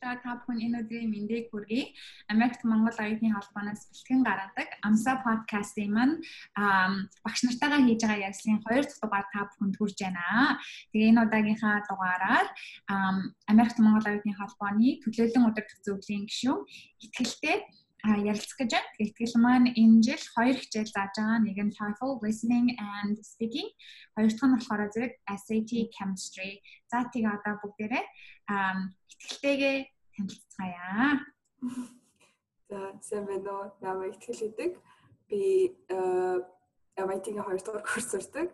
та бүхэн энэ өдрийн мэндийг хүргэе. Америкт Монгол оюутны холбооноос бэлтгэн гаргадаг Амса подкастын маань багш нартайгаа хийж байгаа ярилцлагын 2 дахь дугаар та бүхэнд хүрж байна. Тэгээ энэ удаагийнхаа дугаараар Америкт Монгол оюутны холбооны төлөөлөн удирдах зөвлөлийн гишүүн итгэлтэй ярилцах гэж байна. Тэгтэл маань энэ жил хоёр хичээл зааж байгаа. Нэг нь TOEFL listening and speaking. Хоёр дахь нь болохоор зэрэг SAT chemistry. За тийг одоо бүгдээрээ итгэлтэйгээ танилцгаая. За сайн байна уу? Намайг итгэл гэдэг. Би MIT-ийн хоёр дахь курс сурдаг.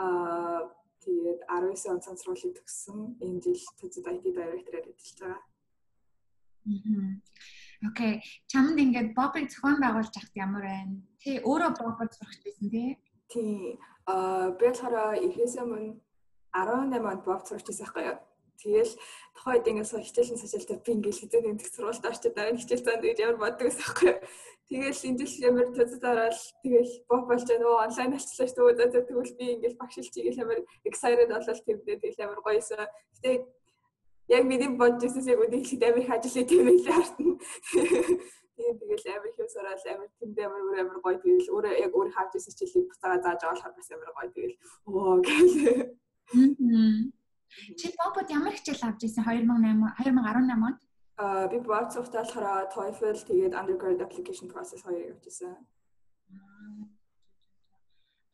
Аа тэгээд 19 он цансруулыг төгссөн. Энэ жил төцөд IT director-аар ажиллаж байгаа. Аа Окей. Чамд ингээд бобыг зохион байгуулж ахт ямар байна? Тэ өөрөө бобод сурах гэсэн тий? Тий. Аа би болохоор эхээсээ мөн 18 онд боб сурч байсан байхгүй юу? Тэгэл тухайд ингээд сул хичээлэн сажаалтаа би ингээд хизээ нэмэх сургуульд орчод дараа хичээл цаанд гэж ямар боддог байсан байхгүй юу? Тэгэл энэ жил ямар төцөд ороод тэгэл боб болж нөгөө онлайн алчлаа шүү дээ. Тэгвэл би ингээд багшилчийг ямар excited болол тэмдээ тэгэл ямар гоёсэн. Гэтэ яг миний бодож ирсэнээс яг үнийг хэд амир ажиллаа тийм байлээ хартна. Тийм тэгэл амир хэв сураад амир тэнд амир өөр амир гоё тэгэл өөрөө яг өөр хавж ирсэн хичээлийг буцаага зааж байгаа болохоор бас амир гоё тэгэл оо гэл. Чи бобод ямар хичээл авч ирсэн 2008 2018 онд? Аа би бод цогтол хараа TOEFL тэгээд undergrad application process хоёрыг авч ирсэн.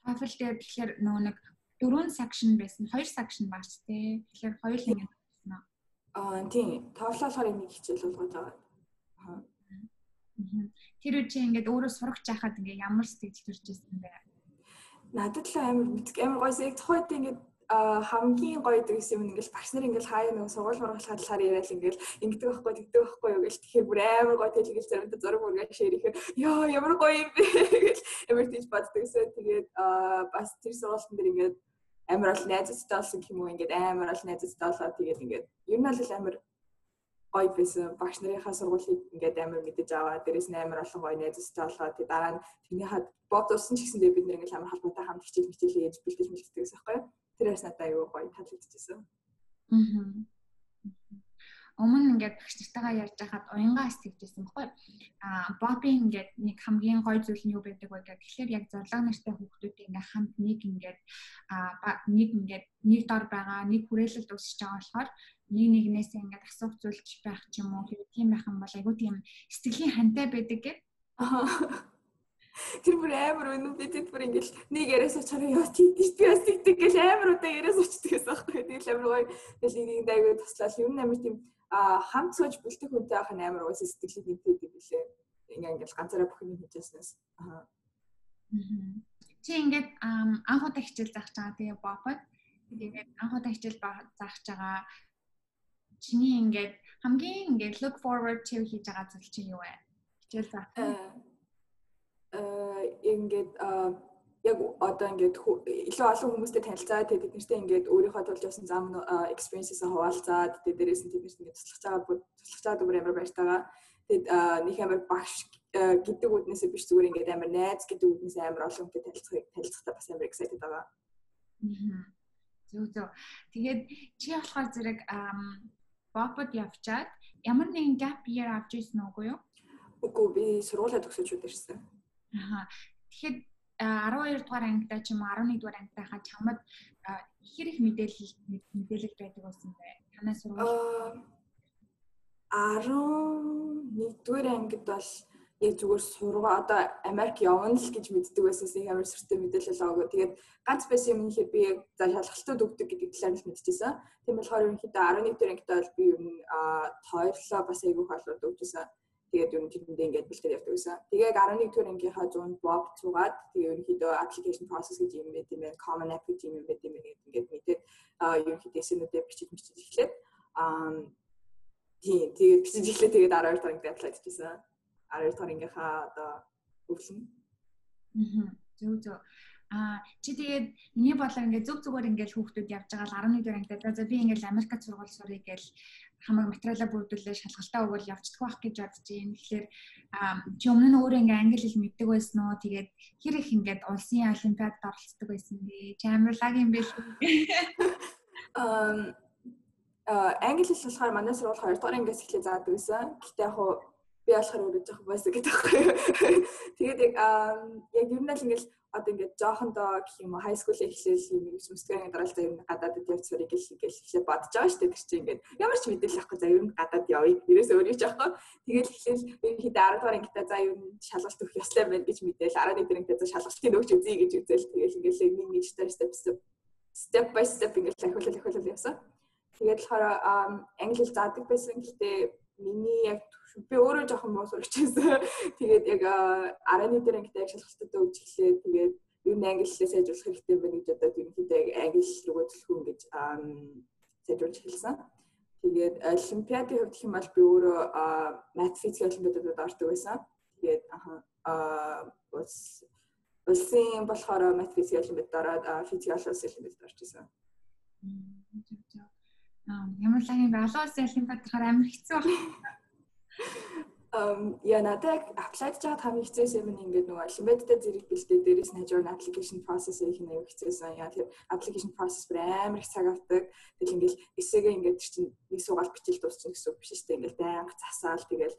TOEFL дээр тэгэхээр нөгөө нэг дөрвөн section байсан, хоёр section багч тий. Тэгэхээр хоёулаа Аа тийм. Товлоолохоор нэг хичээл болгож байгаа. Аа. Тэр үчи ингээд өөрөө сурах жахад ингээд ямар сэтгэл төрж ирсэн бэ? Надад л амар мэдг амар гойс яг тухайд ингээд хамгийн гоё гэсэн юм ингээл багш нар ингээл хаяа нэг сургууль мургалахад талаар яриад ингээл ингэдэг байхгүй тэгдэг байхгүй юу гэж тэгэхээр бүр амар гоё тэгэл заримдаа зураг мөргөө ширэхээр ёо ямар гоё юм бэ гэж амар тийж боддогсэн тэгээд бас тэр сургуулийн дээр ингээд амар бол найзтай болсон юм уу ингээд амар бол найзтай болоод тэгээд ингээд ер нь бол амар гоё байсан багш нарынхаа сургуулийг ингээд амар мэдэж аваа дээрэс нь амар олон гоё найзтай болоод тэгээд дараа нь тэрний хад бод усан ч гэсэндээ бид нэг амар халбатай хамт хичээл хичээл хийж бэлдэж мэлддэг гэсэн юм байна. Тэрээс надад аюу гоё таалагдчихсан. Аа өмнө ингээд багш нартайгаа ярьж байхад уянгаас тэгжсэн баггүй. Аа Бобби ингээд нэг хамгийн гой зүйл нь юу байдаг вэ гэхээр тэгэхээр яг зарлага нартай хүүхдүүд ингээд хамт нэг ингээд аа нэг ингээд нэг дор байгаа нэг хүрээлэлд үсэж байгаа болохоор нэг нэгнээс ингээд асуух зүйлч байх ч юм уу тийм байх юм бол айгуу тийм сэтгэлийн хантай байдаг гэв. Тэр бүр амар өнөө бидэд бүр ингээл нэг яриас очоор яа тийм би бас тэгдэг гэл амар удаа яриас очдөг гэсэн аахгүй. Тэгэл амар гоё. Тэгэл нэг нэг дайгуу туслал юм амар тийм хамт сууж бэлтэх үнтэй нь амар уус сэтгэлийг нэгдээд юм билээ. Ингээ ингээл ганцаараа бүх юм хийжсэнээс. Аа. Чи ингээд анх удаа хичээл заах чагаа тэгээ бопод. Тэгээд анх удаа хичээл заах чагаа чиний ингээд хамгийн ингээд look forward to хийж байгаа зүйл чи юу вэ? Хичээл заах. Э ингээд яг одоо ингээд илүү олон хүмүүстэй танилцаад тэгээд тэднэртэй ингээд өөрийнхөө тулж явсан зам experience-ээс хуваалцаад тэгээд дээрээс нь тэднэрт ингээд туслах байгаа туслах байгаа бүр амар баяртайгаа тэгээд нэг амар багш гэдэг үднээсээ биш зүгээр ингээд амар найз гэдэг үднээс амар олон хүнтэй танилцах танилцахтаа бас амар excited байгаа. Зөв зөв. Тэгээд чи болохоор зэрэг бопод явчаад ямар нэгэн gap year авч ирсэн үгүй юу? Үгүй би сургуулаа төгсөж үдэрсэн. Аа. Тэгэхээр 12 дугаар ангитай ч юм уу 11 дугаар ангитай хаа чамд хэр их мэдээлэл мэдээлэл байдаг байсан бэ? Танай сургууль 11 дугаар ангид бол яг зүгээр сургаа одоо Америк явна л гэж мэддэг байсаас нэг амар сүртэй мэдээлэл аваагүй. Тэгээд ганц байсан юм ихээр би яг за шалгалтууд өгдөг гэдэг талаар нь мэдчихсэн. Тийм болохоор ерөнхийдөө 11 дугаар ангид бол би ер нь тоорлоо бас айгүйх олоод өгчсэн тэгээд ер нь тэрэндээ ингээд бэлтгэл явдаг гэсэн. Тэгээд 11 дугаар ангийнхаа 100 bob цугаад тэгээд ерөнхийдөө application process гэж юм байт юм байна. Common app гэж юм байт юм байна ингээд мэдээд ерөнхийдөө эсэнүүдээ бичиж бичиж эхлээд аа тийм тэгээд бичиж эхлээд тэгээд 12 дугаар ангид apply хийжсэн. 12 дугаар ангийнхаа одоо өвлөн. Аа зөв зөв. Аа чи тэгээд миний бодлоор ингээд зөв зүгээр ингээд хүүхдүүд явж байгаа л 11 дугаар ангид за би ингээд Америкт сургууль сурыг гэж хамаг материалаа бүрдүүлээ шалгалтаа өгвөл явцдаг байх гэж бодож байна. Тэгэхээр чи өмнө нь өөрөө ингээ англи хэл мэддэг байсан уу? Тэгээд хэр их ингээд улсын олимпиадад оролцдог байсан бэ? Чи амар лаг юм бэ? Ам англи хэл болохоор манай сургууль 2 дугаар ангиас эхлээ заадаг байсан. Гэхдээ яг би болохоор өөрөө жоохон байсан гэдэг байхгүй. Тэгээд яг яг ер нь л ингээл одоо ингээд жоохондоо гэх юм уу high school эхлээл юм нэг сүмстгэрийн дараалал за ер нь гадаадд явцварыг гэл гэл эхлээ бодож байгаа шүү дээ тэр чинь ингээд. Ямар ч мэдээлэл авахгүй за ер нь гадаад явъя ерөөс өөрөө ч аахгүй тэгэл эхлээл ерөнхийдөө 10 дугаар ангитаа за ер нь шалгалт өгөх ёстой байна гэж мэдээл 11 дугаар ангитаа за шалгалтыг өгч үзье гэж үзэл тэгэл ингээд нэг нэг step step step by step ингээд ахиулал ахиулал явсан. Тэгээд болохоор англи хэл заадаг байсан гэхдээ миний яг би өөрөө жоохон муу сурагч байсан. Тэгээд яг 11 дээр ангитай яг шалгалтад өгч эхлээ. Тэгээд ер нь англи хэлээ сайжруулах хэрэгтэй байна гэж одоо ерөнхийдөө яг англи руугаа төлөхөн гэж сайжруулж эхэлсэн. Тэгээд олимпиадын хувьд юм бол би өөрөө мат физик олимпиадад ордог байсан. Тэгээд аа бас улсын болохоор мат физик олимпиадад ороод физик олимпиадад орж исэн. Ямар лагийн улсын олимпиадад болохоор амар хэцүү байна Um я надад апплайд жаад хамгийн хэцээс юм ингээд нөгөө олимпиадтай зэрэг бэлдээ дээрээс нь хажуу нь application process хийх нь аюу хэцээсэн. Яа тэр application process бүр амар их цаг авдаг. Тэгэл ингээд эсээгээ ингээд чинь нэг суугаал бичил дуусчихна гэсэн үг биш шүү дээ. Ингээд байнга засаал тэгэл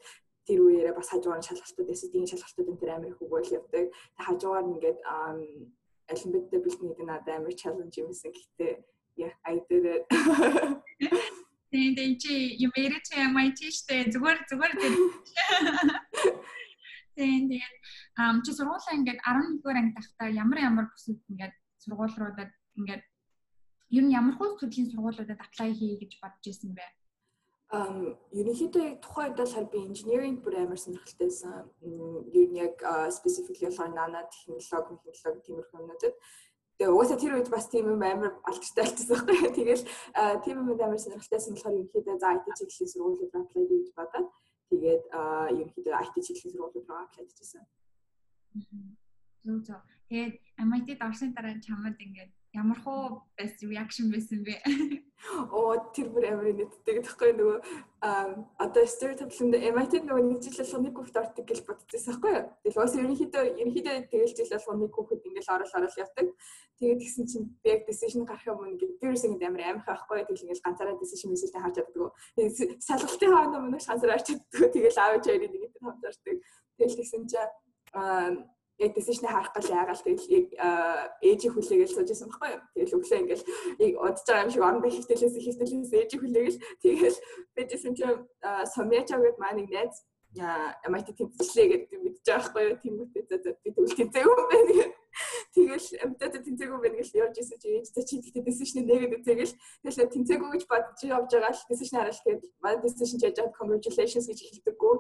тэр үеэрээ бас хажуугаар нь шалгалтууд эсэдийн шалгалтууд энэ тэр амар их өгөөл явдаг. Тэг хажуугаар нь ингээд олимпиадтай бэлдэх гэдэг надад амар challenge юмсэн. Гэхдээ yeah I did it. Тийм чи you made it to MIT штэ зүгээр зүгээр тэр. Тийм ам чи сургуулаа ингээд 11-р анги тахта ямар ямар бүсэд ингээд сургуулиудад ингээд ер нь ямар хөө төрлийн сургуулиудад apply хий гэж бодож ирсэн бэ? Um ерөнхийдөө тухайн үед болохоор би engineering амар сонирхолтойсэн. Ер нь яг specifically болохоор нано технологи, технологи тиймэрхүү юмнуудад Тэгээ угаасаа тэр үед бас тийм юм амар алдартай болчихсон байхгүй. Тэгэл тийм юм амар сонирхолтойсэн болохоор ерөнхийдөө за IT чиглэлийн сургуулиуд apply гэж бодоод тэгээд ерөнхийдөө IT чиглэлийн сургуулиуд руу apply хийжсэн. Зөв зөв. Тэгээд MIT-д орсны дараа чамд ингээд ямар хуу best reaction байсан бэ? Оо тэр бүр амар нэттэй гэхгүй нөгөө одоо stereotype-д MIT нөгөө нэг жил болгоны хүүхд ордог гэж боддогсэн байхгүй юу? Тэгэл бас ерөнхийдөө ерөнхийдөө тэгэл жил болгоны хүүхэд ингээл орол орол явдаг. Тэгээд тэгсэн чинь би яг decision гарах юм ингээд тэрс ингээд амар амарх байхгүй юу? Тэгэл ингээл ганцаараа decision мэсэлтэй харж чаддаг. Салгалтын хаана мөнөш ганцаараа харж чаддаг. Тэгэл аав ээжийн нэг тэр хамт ордог. Тэгэл тэгсэн чинь яг decision харах гал яагаал тэгэл ээжийг хүлээгээл сууж байсан байхгүй юу. Тэгэл өглөө ингээл яг удаж байгаа юм шиг орон бэхтэлээс ихтэлээс ээжийг хүлээгээл тэгэл бэжсэн чинь сомьячаа гэд маань нэг найз MIT тэмцэлээ гэдэг мэдчихэж байгаа байхгүй юу. Тэнгүүтээ за за би тэгвэл тэмцээгүй юм байна гэх. Тэгэл амтад тэмцээгүй байна гэж явж исэн чи ээжтэй чи тэгтээ decision нэгэд үзээгэл тэгэл тэмцээгүй гэж бодож явж байгаа л decision хараал тэгээд манай decision хийж байгаа congratulations гэж хэлдэггүй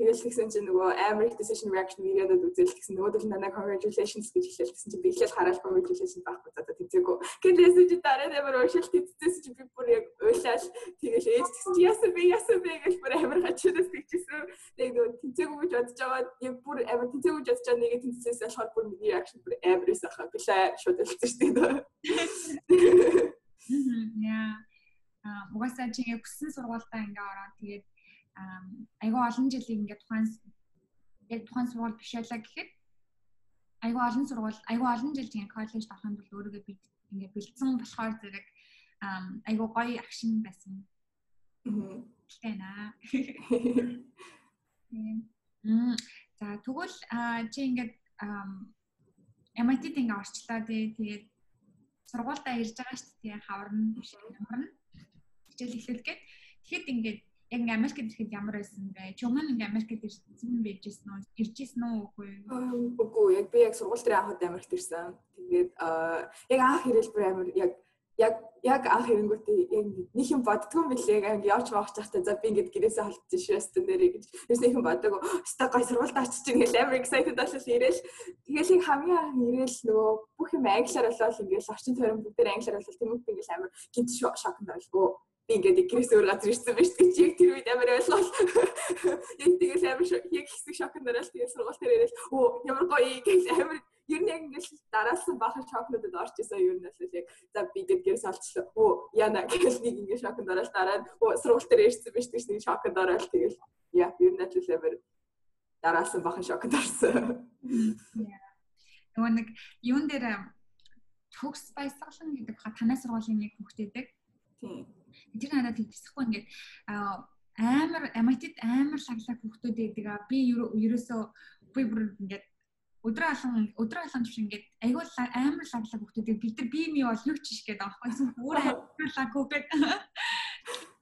Тэгэл тэгсэн чинь нөгөө амар их decision reaction видеонууд үзэл тэгсэн нөгөөдөл надаа congratulations гэж хэлээл тэгсэн чинь би ихэл хараад congratulations байхгүй за тэнцээгүй. Гэлээсээ чи дараа амар уушил тэнцээсэн чи би бүр яг уйлал тэгэл ээж тэгсэн чи яасан бэ яасан бэ гэж бүр амар хачаас тэгчихсэн. Тэгээ нөгөө тэнцээгүй гэж бодож байгаа яг бүр амар тэнцээгүй гэж бодож байгаа нэг тэнцээсээ болохоор бүр миний reaction бүр амар эс ахаа билээ шууд хэлсэн шүү дээ. Яа. Аа угаасаа чи яг хүссэн сургуультаа ингээ ороод тэгээд айгүй олон жилийн ингээд тухайн яг тухайн сургууль бишээлээ гэхэд айгүй олон сургууль айгүй олон жил тийм коллежд орохын тулд өөрийгөө би ингээд бэлдсэн болохоор зэрэг айгүй гоё агшин байсан. Тэгтээ наа. За тэгвэл чи ингээд MIT-д ингээ орчлоо тий. Тэгээд сургуультай ирж байгаа шүү дээ. Биш ямарна хичээл эхлүүлгээд тэгэхэд ингээд яг ингээ Америкт ирэхэд ямар байсан бэ? Чөмөн ингээ Америкт ирсэн байжсэн үү? Иржсэн үү үгүй юу? Үгүй яг би яг сургууль дээр анхад Америкт ирсэн. Тэгээд яг анх ирэл бүр амар яг яг яг анх ирэнгүүтээ яг нэг юм боддгоо мэлээ яг явж маах чахтай за би ингээд гэрээсээ холдсон швестэн нэрээ гэж ерөөс нэг юм боддог. Өстой гой сургуульд очиж ингээл амар excited болол ирээл тэгэл яг хамгийн анх ирээл нөгөө бүх юм англиар болол ингээл орчин тойрон бүгд англиар болол тэмүүлт ингээл амар гинт шокнд орлоо би ингээд гэрээс өөр газар ирсэн байж тээ чи яг тэр үед амар ойлголоо. Яг тэгэл амар яг хэсэг шокнд орол тэгэл сургууль дээр ирэл оо ямар гоё гэж амар ер нь яг ингээд дараалсан бахан шокнуудад орж исэн ер нь л яг за би гээд гэрээс олчлоо. Оо яна гэж нэг ингээд шокнд орол дараа оо сургууль дээр ирсэн байж тээ нэг шокнд орол тэгэл яа ер нь л амар дараалсан бахан шокнд орсон. Нөгөө нэг юун дээр төгс баясгалан гэдэг ха танай сургуулийн нэг хүүхдээдэг. Тийм Тэр надад хэлчихсэхгүй ингээд амар MIT-д амар лаглаг хүүхдүүд байдаг а би ерөөсөө би бүр ингээд өдрөө алан өдрөө алан биш ингээд айгүй амар лаглаг хүүхдүүд бид нар би ми бол юу ч иш гэдэг аахгүй бүр амар лаг хүүхэд.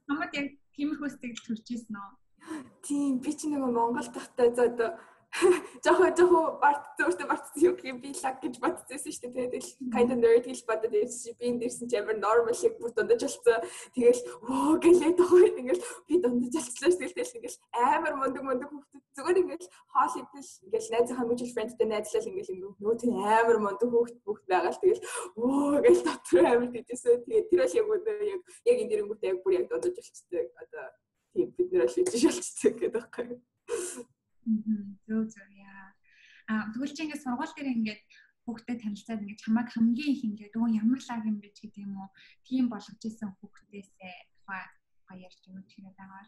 Намайг яг тиймэрхүү сэтгэл төрж ийсэн нөө. Тийм би ч нэг Монгол тахтай за одоо Жохоо жохоо барт зөвхөн барт юу гэх би лаг гэж бодсон шүү дээ. Тэгээд kind of nerd гэж бодоод ирсэн би энэ дэрсэн чи амар normal шиг бүр дундаж болцсон. Тэгэл оо гэлээ тохоо ингээл би дундаж болцлоо шүү дээ. Ингээл амар мундаг мундаг хүүхдүүд зүгээр ингээл хоол идэл ингээл найзынхаа mutual friendтэй найзлал ингээл нөөт нь амар мундаг хүүхд хүүхд байгаа л тэгэл оо гэл дотор амар тийжсэн. Тэгээд тэр бол яг яг яг энэ дэрэнгүүтээ яг бүр яг дундаж болцсон. Одоо тийм бид нэр л хийж болцсон гэдэг байхгүй юу? Зөв зөв яа. А тэгвэл чи ингээд сургууль дээр ингээд хүүхдэд танилцаад ингээд чамайг хамгийн их ингээд өө ямар лаг юм бэ гэдэг юм уу? Тийм болгож исэн хүүхдээсээ тухай ярьж өгөх хэрэг байгаа.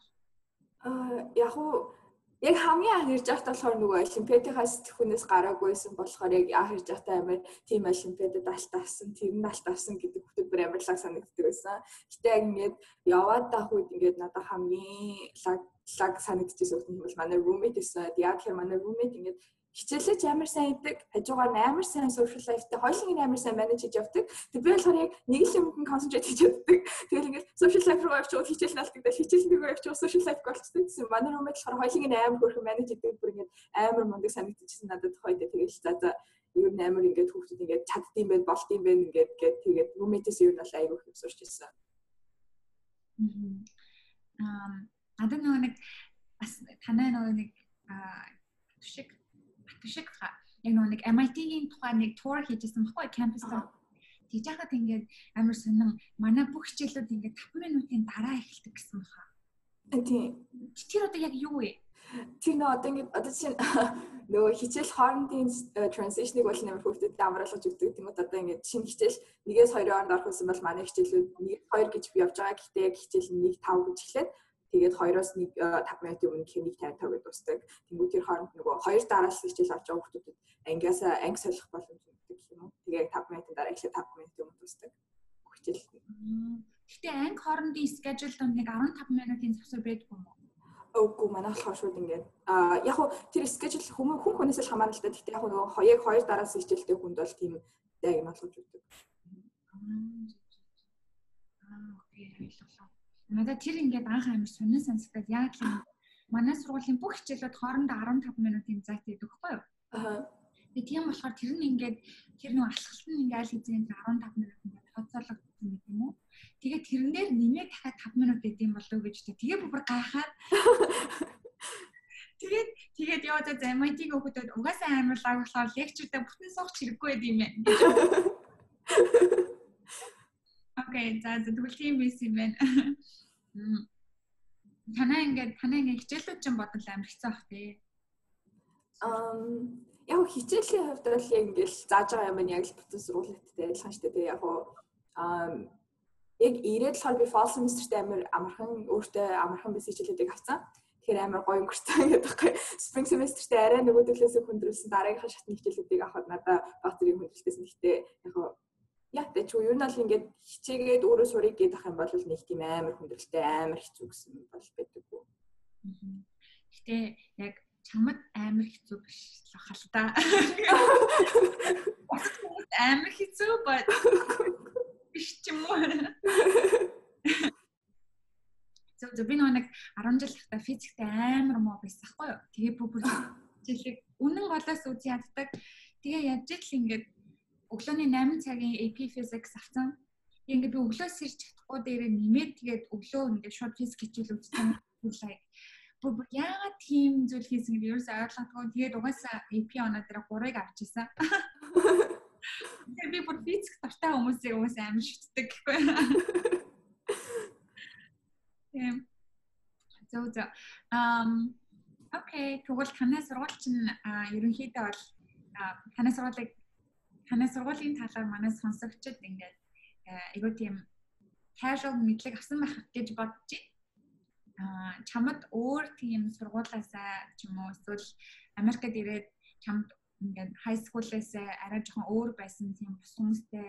Аа яг уу яг хамгийн анх ирж байхдаа болохоор нөгөө олимпиадынхаас тэхүүнээс гараагүйсэн болохоор яг анх ирж байхдаа амар тийм олимпиадад алт авсан, тэр нь алт авсан гэдэг хүүхдүүд бүр амар лаг санагддаг байсан. Гэтэ яг ингээд яваад тах үед ингээд надад хамгийн лаг лаг санагдчихсэн нь бол манай roommate гэсэн. Яг тэр манай roommate ингээд хичээлж амар сайн идэг, хажуугаар амар сайн social life-тэй хоёулын амар сайн менеж хийж явдаг. Тэг би болохоор яг нэг л юмд концентрейт хийж яддаг. Тэгэл ингээд social life руу явчих хичээл наалтдаг. Хичээл нэг рүү явчих social life болцдог гэсэн. Манай roommate болохоор хоёулын амар хөрхөн менеж хийдэг. Бүр ингээд амар мундаг санагдчихсан надад хоёул тэгэл за за ер нь амар ингээд хүүхдүүд ингээд чаддсан байх, болтын байх ингээд гээд тэгээд roommate-с ер нь бол айгүй их сурч ирсэн. Аа надад нөгөө нэг бас танай нөгөө нэг шиг шиг яг нөгөө нэг MIT-ийн тухай нэг тур хийжсэн баггүй кампусаар тэгж яхад ингээд амар сонин манай бүх хичээлүүд ингээд 5 минутын дараа эхэлдэг гэсэн баха. Тийм. Тэр одоо яг юу вэ? Тэр нөө одоо ингээд одоо чинь нөгөө хичээл хоорондын transition-ыг бол нэмэр хөвгдөд амруулж өгдөг тийм үү одоо ингээд шинэ хичээл нэгээс хоёрын хооронд орох гэсэн бол манай хичээлүүд 1 2 гэж би явж байгаа. Гэхдээ яг хичээл 1 5 гэж эхлээд Тэгээд хоёроос нэг 5 э, минутын өмнө хэнийг 50 50 гэж дусдаг. Тэнгүү тэр хооронд нөгөө хоёр дараалал хичээл авч байгаа хүмүүсд ангиас анги солих боломж өгдөг юм уу. Тэгээд 5 минутын дараа эхлээд 5 минутын өмнө дусдаг. Хичээл. Гэтэ анги хоорондын schedule донд нэг 15 минутын завсар байдгүй юм уу? Үгүй манай болохоор шууд ингээд а яг хуу тэр schedule хүмүүс хүн хүнээс л хамаарна л да. Гэтэ яг нөгөө яг хоёр дараас хичээлтэй хүнд бол тийм яг юм болгож өгдөг. Аа окей ойлголоо надад тэр ингээд анх амар сонин сонсогдоод яг л манай сургуулийн бүх хичээлүүд хоорондоо 15 минутын зайт байдаг хгүй юу? Аа. Тэгээ тийм болохоор тэр нь ингээд тэр нэг алхалт нь ингээд аль хэзээ 15 минут ингээд тооцоологдсон юм юм уу? Тэгээ тэрнээр нэмээд дахиад 5 минут гэдэм болов уу гэж тэгээ бүр гайхаад Тэгээд тэгээд яа за MIT-г өгөхөд угаасаа амар лаг болохоор лекчердээ бүтэн суух хэрэггүй байд юм байна. Окей, за тэгвэл тийм биш юм байна. Танаа ингээд танаа ингээд хичээлүүд чинь бодол амар хэцүү бах тий. Ам яг хичээлийн хувьд бол яг ингээд зааж байгаа юм яг л бүтэн сургуулиудтай адилхан шүү дээ. Яг ам яг ирээд болохоор би fall semester-т амар амархан өөртөө амархан биш хичээлүүдийг авсан. Тэгэхээр амар гоё өнгөрсөн гэдэг байхгүй. Spring semester-т арай нөгөө төлөөс хүндрүүлсэн дараагийнхаа шатны хичээлүүдийг авахад надад бактерийн хүндрэлтээс нэгтэй яг яг тэ чи юу нь бол ингээд хичээгээд өөрөө сурыг гэдэг юм бол нэг тийм амар хүндрэлтэй амар хэцүү гэсэн бол байдаггүй. Гэтэ яг чамд амар хэцүү биш л хал та. Амар хэцүү бод биш ч юм уу. Зөв зөв би нэг 10 жил ихтэй физиктэй амар муу байсан хгүй юу. Тэгээ бүр жилиг үнэн голоос үгүй яддаг. Тэгээ яаж л ингээд өглөөний 8 цагийн AP Physics авсан. Ингээд би өглөөс ирж чадахгүй дээрээ нэмээд тэгээд өглөө ингээд шууд физик хичээл үзсэн. Like бүр яагаад тийм зүйл хийсэн гэж ерөөсөй ойлгохгүй. Тэгээд угаасаа AP оноо дээр 3-ыг авч исэн. Тэгээд би бүр физик дуртай хүмүүсийг угаасаа амар шүтдэг гэхгүй. Тийм. Зөв зөв. Ам Окей, тэгвэл танай сургууль чинь ерөнхийдөө бол танай сургуулийг танай сургуулийн талаар манай сонсогчд ингээд э, айгуу тийм casual мэдлэг авсан байх гэж бодож байна. Чамд өөр тийм сургуулаасаа ч юм уу эсвэл Америкт ирээд чамд ингээд high school-ээс арай жоохон өөр байсан тийм бус хүмүүстэй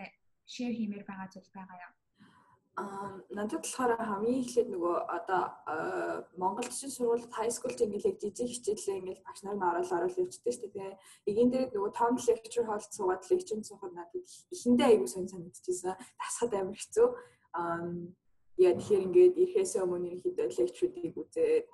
share хиймээр байгаа зүйл байгаа юу? Аа надад болохоор хамгийн эхлээд нөгөө одоо Монголчин сургуульд high school ингээл жижиг хичээлээ ингээл багш нар нь орол орол явчихдаг шүү дээ. Эгийн дээр нөгөө том lecture hall суугаад lecture суухад надад эхэндээ аягүй сонь санагдчихсан. Тасхад амар хэцүү. Аа яа тэгэхээр ингээд ирэхээс өмнө ерөнхийдөө лекчрүүдийг үзээд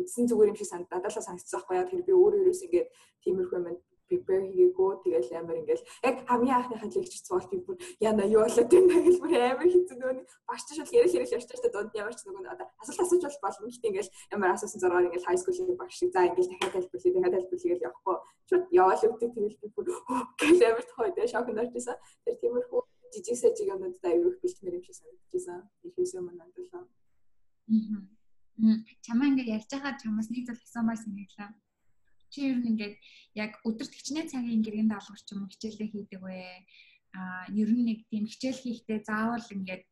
үзсэн зүгээр юм шиг санагдаад л санагдсан байхгүй яа тэр би өөрөө ерөөс ингээд тиймэрхүү юм prepare хийгээгүй. Тэгэл амар ингээл яг хамгийн анхныхаа лекцч цуул би бүр яна юу болоод байна гэж бүр амар хэцүү нөгөө багш ч шууд ярил ярил явчих та дунд ямар ч нөгөө одоо асуулт асууж бол болно. Гэхдээ ингээл ямар асуусан зургаар ингээл high school-ийн багш шиг за ингээл дахиад тайлбарлая дахиад тайлбарлая гэж явахгүй. Шууд яваал өгдөг тэгэл би бүр гэл амар тохой тэ шок нэрчсэн тэр тиймэрхүү жижиг сажиг юмнууд аюу их бэлтмэр юм шиг санагдчихсан. Ихээс өмнө надад л чамаа ингээд ярьж байгаа чамаас нэг зүйл асуумаар санагдлаа чи ер нь ингээд яг өдөрт хичнээн цагийн гэргийн даалгавар ч юм уу хичээлээ хийдэг вэ? Аа ер нь нэг тийм хичээл хийхдээ заавал ингээд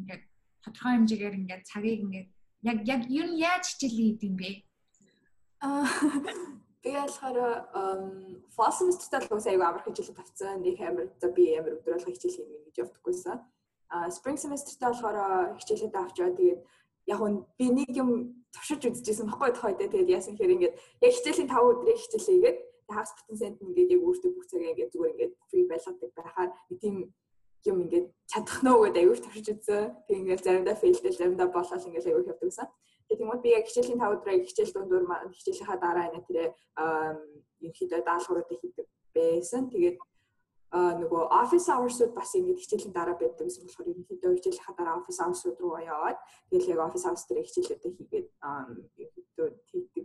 ингээд тодорхой хэмжээгээр ингээд цагийг ингээд яг яг ер нь яаж хичээл хийдэг юм бэ? Аа би болохоор fall semester-тай л аягүй амар хичээл тавцсан. Нэг амар за би амар болго хичээл хийнэ гэж явдаггүйсэн. Аа spring semester-тай болохоор хичээлээ авчаа тэгээд яг нь би нэг юм туршиж үзчихсэн баггүй тохой дээ. Тэгээд яасан хэрэг ингээд яг хичээлийн 5 өдрийн хичээлээгээд хагас бүтэн сент ингээд яг өөртөө бүх цагаа ингээд зүгээр ингээд free байлгадаг байхаар нэг тийм юм ингээд чадах нөө гэдэг аюул туршиж үзсэн. Тэг ингээд заримдаа фейлдэл заримдаа болол ингээд аюул явдаг гэсэн. Тэгээд тийм үү би яг хичээлийн 5 өдрийн хичээл дундуур хичээлийнхаа дараа энэ тэрэ ерөнхийдөө даалгавруудыг хийдэг байсан. Тэгээд нөгөө office hours-ууд бас ингэж хичээлийн дараа байдаг гэсэн болохоор ерөнхийдөө хичээлийнхаа дараа office hours-ууд руу яваад тэгэл яг office hours дээр хичээлүүдээ хийгээд ерөнхийдөө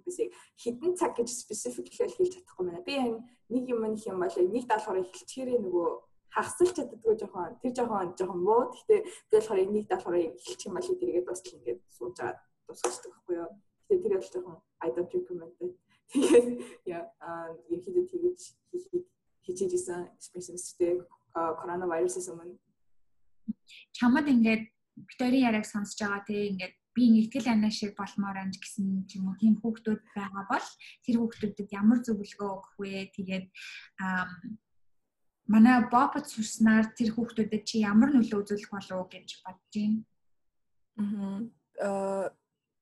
bis яг хідэн цаг гэж specific хэлж чадахгүй байна. Би энэ нэг юм нэг юм бол нэг даалгаврыг хэлчихээрээ нөгөө хагасч чаддгүй жоохон тэр жоохон жоохон муу. Гэхдээ би болохоор нэг даалгаврыг хэлчих юм бол тэргээд бас л ингэж сууж байгаа тусгачдаг байхгүй юу. Тэгээ тэр бол жоохон I don't recommend. Тэгээд яа ерөнхийдөө тэгэж хийхийг хичээж исэн спецификтэй коронавирусээс өмнө чамд ингээд Викторийн яриаг сонсож байгаа те ингээд би нэгтгэл анаа шиг болмоор анж гэсэн юм уу тийм хүүхдүүд байгаа бол тэр хүүхдүүдэд ямар зөвлөгөө өгөх вэ тэгээд манай бопот сурснаар тэр хүүхдүүдэд чи ямар нөлөө үзүүлэх болов уу гэж бодож байна. Аа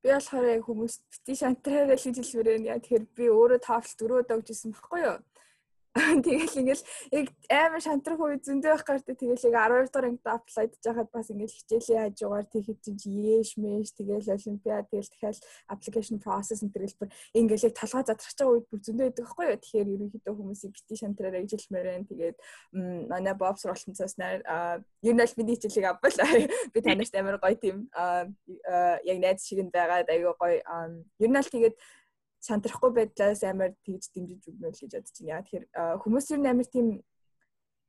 би болохоор яг хүмүүст бити шантраараа л хийж хэлмээр байна. Тэгэхээр би өөрөө таавал дөрөв өгч исэн баггүй юу? Тэгэл ингээл яг амар шантрах үе зөндөө байх гартай тэгэл яг 12 дугаар ангид аплайд жахад бас ингээл хичээлийн хажуугаар тийхэд чинь яэш мэш тэгэл олимпиад тэгэл дахиад application process энэ төрөл бүр ингээл яг толгой задрах байгаа үед бүр зөндөө байдаг байхгүй юу. Тэгэхээр ерөнхийдөө хүмүүсийг бити шантраараа ижilмээр байна. Тэгээд манай боб сургалтынцаас нар ер нь аль миний хичээлийг авбал би танарт амар гоё тийм яг найз шиг нь байгаад аюу гоё ер нь аль тэгээд сандрахгүй байдлаас амар тэгж дэмжиж өгнө л гэж бодож байна. Яа тэгэхээр хүмүүс ер нь амар тийм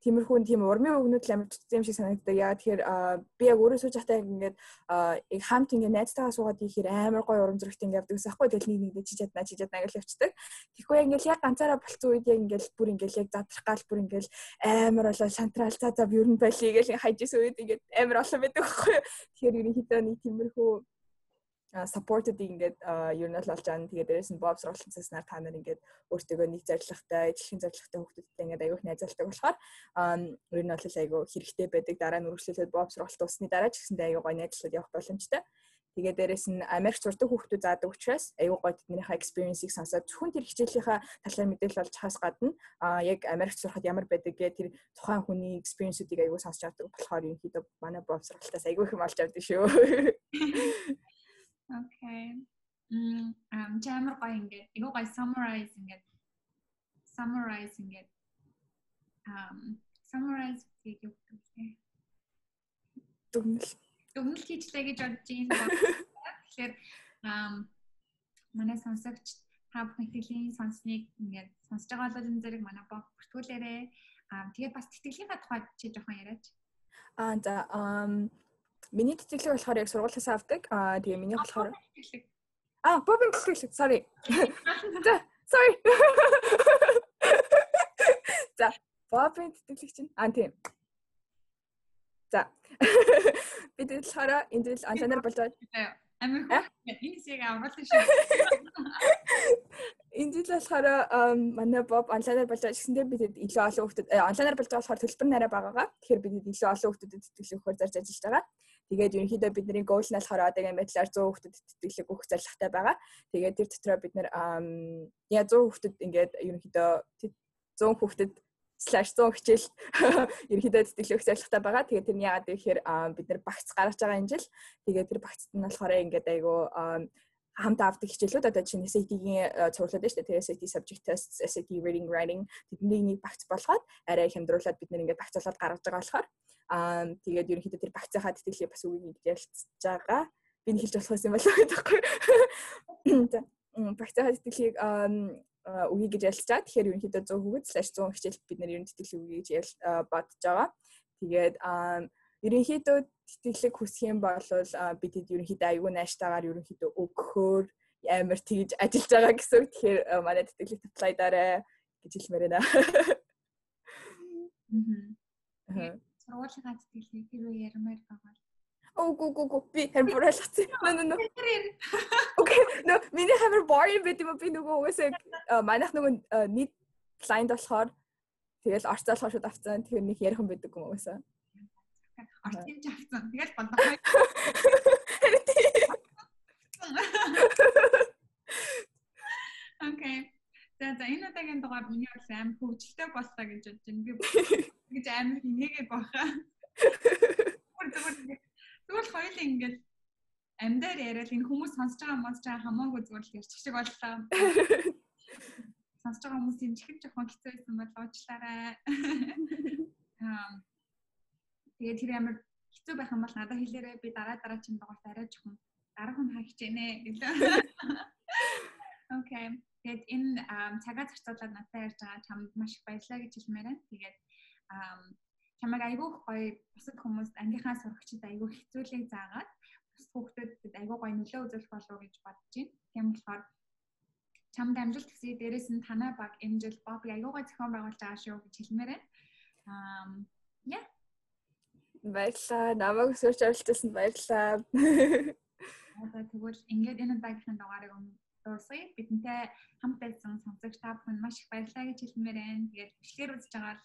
тиймэрхүү тийм урмын өгнүүд л амар тутсан юм шиг санагддаг. Яа тэгэхээр би яг өөрөө сууж байхдаа ингээд яг хамт ингээд найзтайгаа суугаад ихээр амар гоё урам зоригт ингээд явдаг ус ахгүй тэгэл нэг нэг чи чадна чи чадна гэж явцдаг. Тэгэхгүй ингээд яг ганцаараа болцсон үед яг ингээд бүр ингээд яг задрах гал бүр ингээд амар болоо шантрал цаа цаа ер нь байлиг гэж хайжсэн үед ингээд амар олон байдаг байхгүй. Тэгэхээр ерөнхийдөө нэг тиймэрхүү supported ингээд ер нь л болж байгаа. Тэгээд дээрээс нь Bob сургалтын цаснаар та нар ингээд өөртөө нэг зорилготой, ижилхэн зорилготой хүүхдүүдтэй ингээд аягүй найзалдаг болохоор ер нь бол аягүй хэрэгтэй байдаг. Дараа нь үргэлжлүүлээд Bob сургалт усны дараа ч гэсэндээ аягүй гоё найзлаад явах боломжтой. Тэгээд дээрэс нь Америк сурдаг хүүхдүүд заадаг учраас аюу гой тэднийхээ experience-ийг сонсоод зөвхөн тэр хичээлийнхаа талаар мэдээлэл олж хаас гадна а яг Америк сурахад ямар байдаг гэх тэр тухайн хүний experience-үүдийг аюу сонсч авдаг болохоор ерөнхийдөө манай боб сургалтаас аюу их юм олж авдаг шүү. Okay. Мм ам чамар гоё ингээд айгуу гоё summarize ингээд summarize ингээд ам summarize гэж өгдөг. Дүгнэл. Дүгнэл хийчлээ гэж бодож байна. Тэгэхээр ам манай сонсогч та бүхэн итгэлийн сонсныг ингээд сонсож байгаа бол энэ зэрэг манай бог бүртгүүлээрээ аа тэгээд бас тэтгэлгийнхаа тухайд чи жоохон яриач. Аа за ам Миний тэтгэлэг болохоор яг сургуулиас авдаг. Аа тэгээ миний болохоор Аа, бобин тэтгэлэг. Sorry. Sorry. За, бобин тэтгэлэг чинь. Аа тийм. За. Бид болохоор энэ зүйл анчанаар болж байгаа. Амир хөө энэ шиг аваад шүү. Энэ зүйл болохоор манай Боб онлайнаар болж байгаа гэсэндээ бид илүү олон хүүхдэд онлайнаар болж байгаа болохоор төлбөр нарай багагаа. Тэгэхээр бид илүү олон хүүхдэд тэтгэлэг өгөхөөр зарж ажиллаж байгаа. Тэгээд ерөнхийдөө бидний goal нь болохоор одоо юм байдлаар 100 хүүхдэд тэтгэлэг өгөх зорилготой байгаа. Тэгээд тэр дотроо бид нэр яа 100 хүүхдэд ингээд ерөнхийдөө 100 хүүхдэд slash 100 хичээл ерөнхийдөө тэтгэлэг өгөх зорилготой байгаа. Тэгээд тэр нь яагаад гэхээр бид нэр багц гаргаж байгаа энэ жил. Тэгээд тэр багцд нь болохоор ингээд айгу хамт авдаг хичээлүүд одоо чинь SAT-ийн цуглаад байна шүү дээ. Тэгээ SAT subject tests, SAT reading writing тэднийг нэг багц болгоод арай хямдруулаад бид нэр ингээд багцуулаад гаргаж байгаа болохоор Аа тэгээд ерөнхийдөө тэр багцынхаа тэтгэлийг бас үгийг ярилцж байгаа. Би нэг хэлж болох юм болоо гэдэг байхгүй. Багцынхаа тэтгэлийг үгийг гэж ярилцгаа. Тэгэхээр ерөнхийдөө 100 хүүхэд/100 хичээл бид нэр ерөн тэтгэлэг үгийг гэж бодож байгаа. Тэгээд ерөнхийдөө тэтгэлэг хүсэх юм бол бидэд ерөнхийдөө аюул найштайгаар ерөнхийдөө өгөхөөр амар тэгж ажиллаж байгаа гэсэн үг. Тэгэхээр манай тэтгэлэг дараа гэж хэлмээр байна. Аа сургуулийнхаа тэтгэлгийг хэрвээ ярмаар байгаа. Ого го го би хэр бураалгацсан. Нөө нөө. Окей. Нөө миний хамар boring байт юм би нөгөө угаасаа манайх нөгөө нийт client болохоор тэгэл орцоо болохоор шууд авцсан. Тэгэхээр нэг ярихан байдаг юм угаасаа. Орцын ч авцсан. Тэгэл бондоо. Окей. За за энэ удаагийн дугаар миний бол амар хөвгөлтэй боллоо гэж бодож байна. Би амар хинээгээ бахаа. Тэгвэл хоёул ингээд амьдаар яриад энэ хүмүүс сонсож байгаа мос чаа хамаагүй зүгээр л ярьчих шиг боллоо. Сонсож байгаа хүмүүс юм чихэн жоохон хэцүү байсан бол уучлаарай. Аа тэгээд тэр амар хэцүү байх юм бол надад хэлээрэй би дараа дараа чинь дугаарт арай жоохон дараахан хаагч ийнэ гэлээ. Окей. Тэгээд энэ цагаа зарцуулаад надад ярьж байгаа чамд маш их баярлалаа гэж хэлмээр байна. Тэгээд чамайг айгүй гоё бусад хүмүүст ангийнхаа сурагчид айгүй хэцүүлэг заагаад бус хүүхдэд айгүй гоё нөлөө үзүүлэх болов гэж бодож байна. Тийм болохоор чамд амжилт хүсье дээрэс нь танай баг энэ жил боб айгүй гоё зохион байгуулж байгаа шүү гэж хэлмээр байна. Аа яа. Баярлалаа. Намайг өсөрч оролцуулсанд баярлалаа. Одоо тэгвэл ингээд энэ удаагийнхын дугаарыг дуусгая. Бидэнтэй хамт байсан сонсогч та бүхэн маш их баярлалаа гэж хэлмээр байна. Тэгээд бичлэгээр үзэж байгаа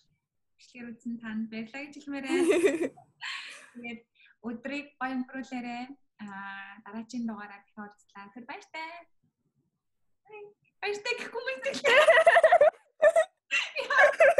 бичлэгээр үзсэн танд баярлалаа гэж хэлмээр байна. Тэгээд өдрийг гоё өнгөрүүлээрэй. Аа дараагийн дугаараар дахин уулзлаа. Тэр баяртай. Баяртай гэхгүй мэт.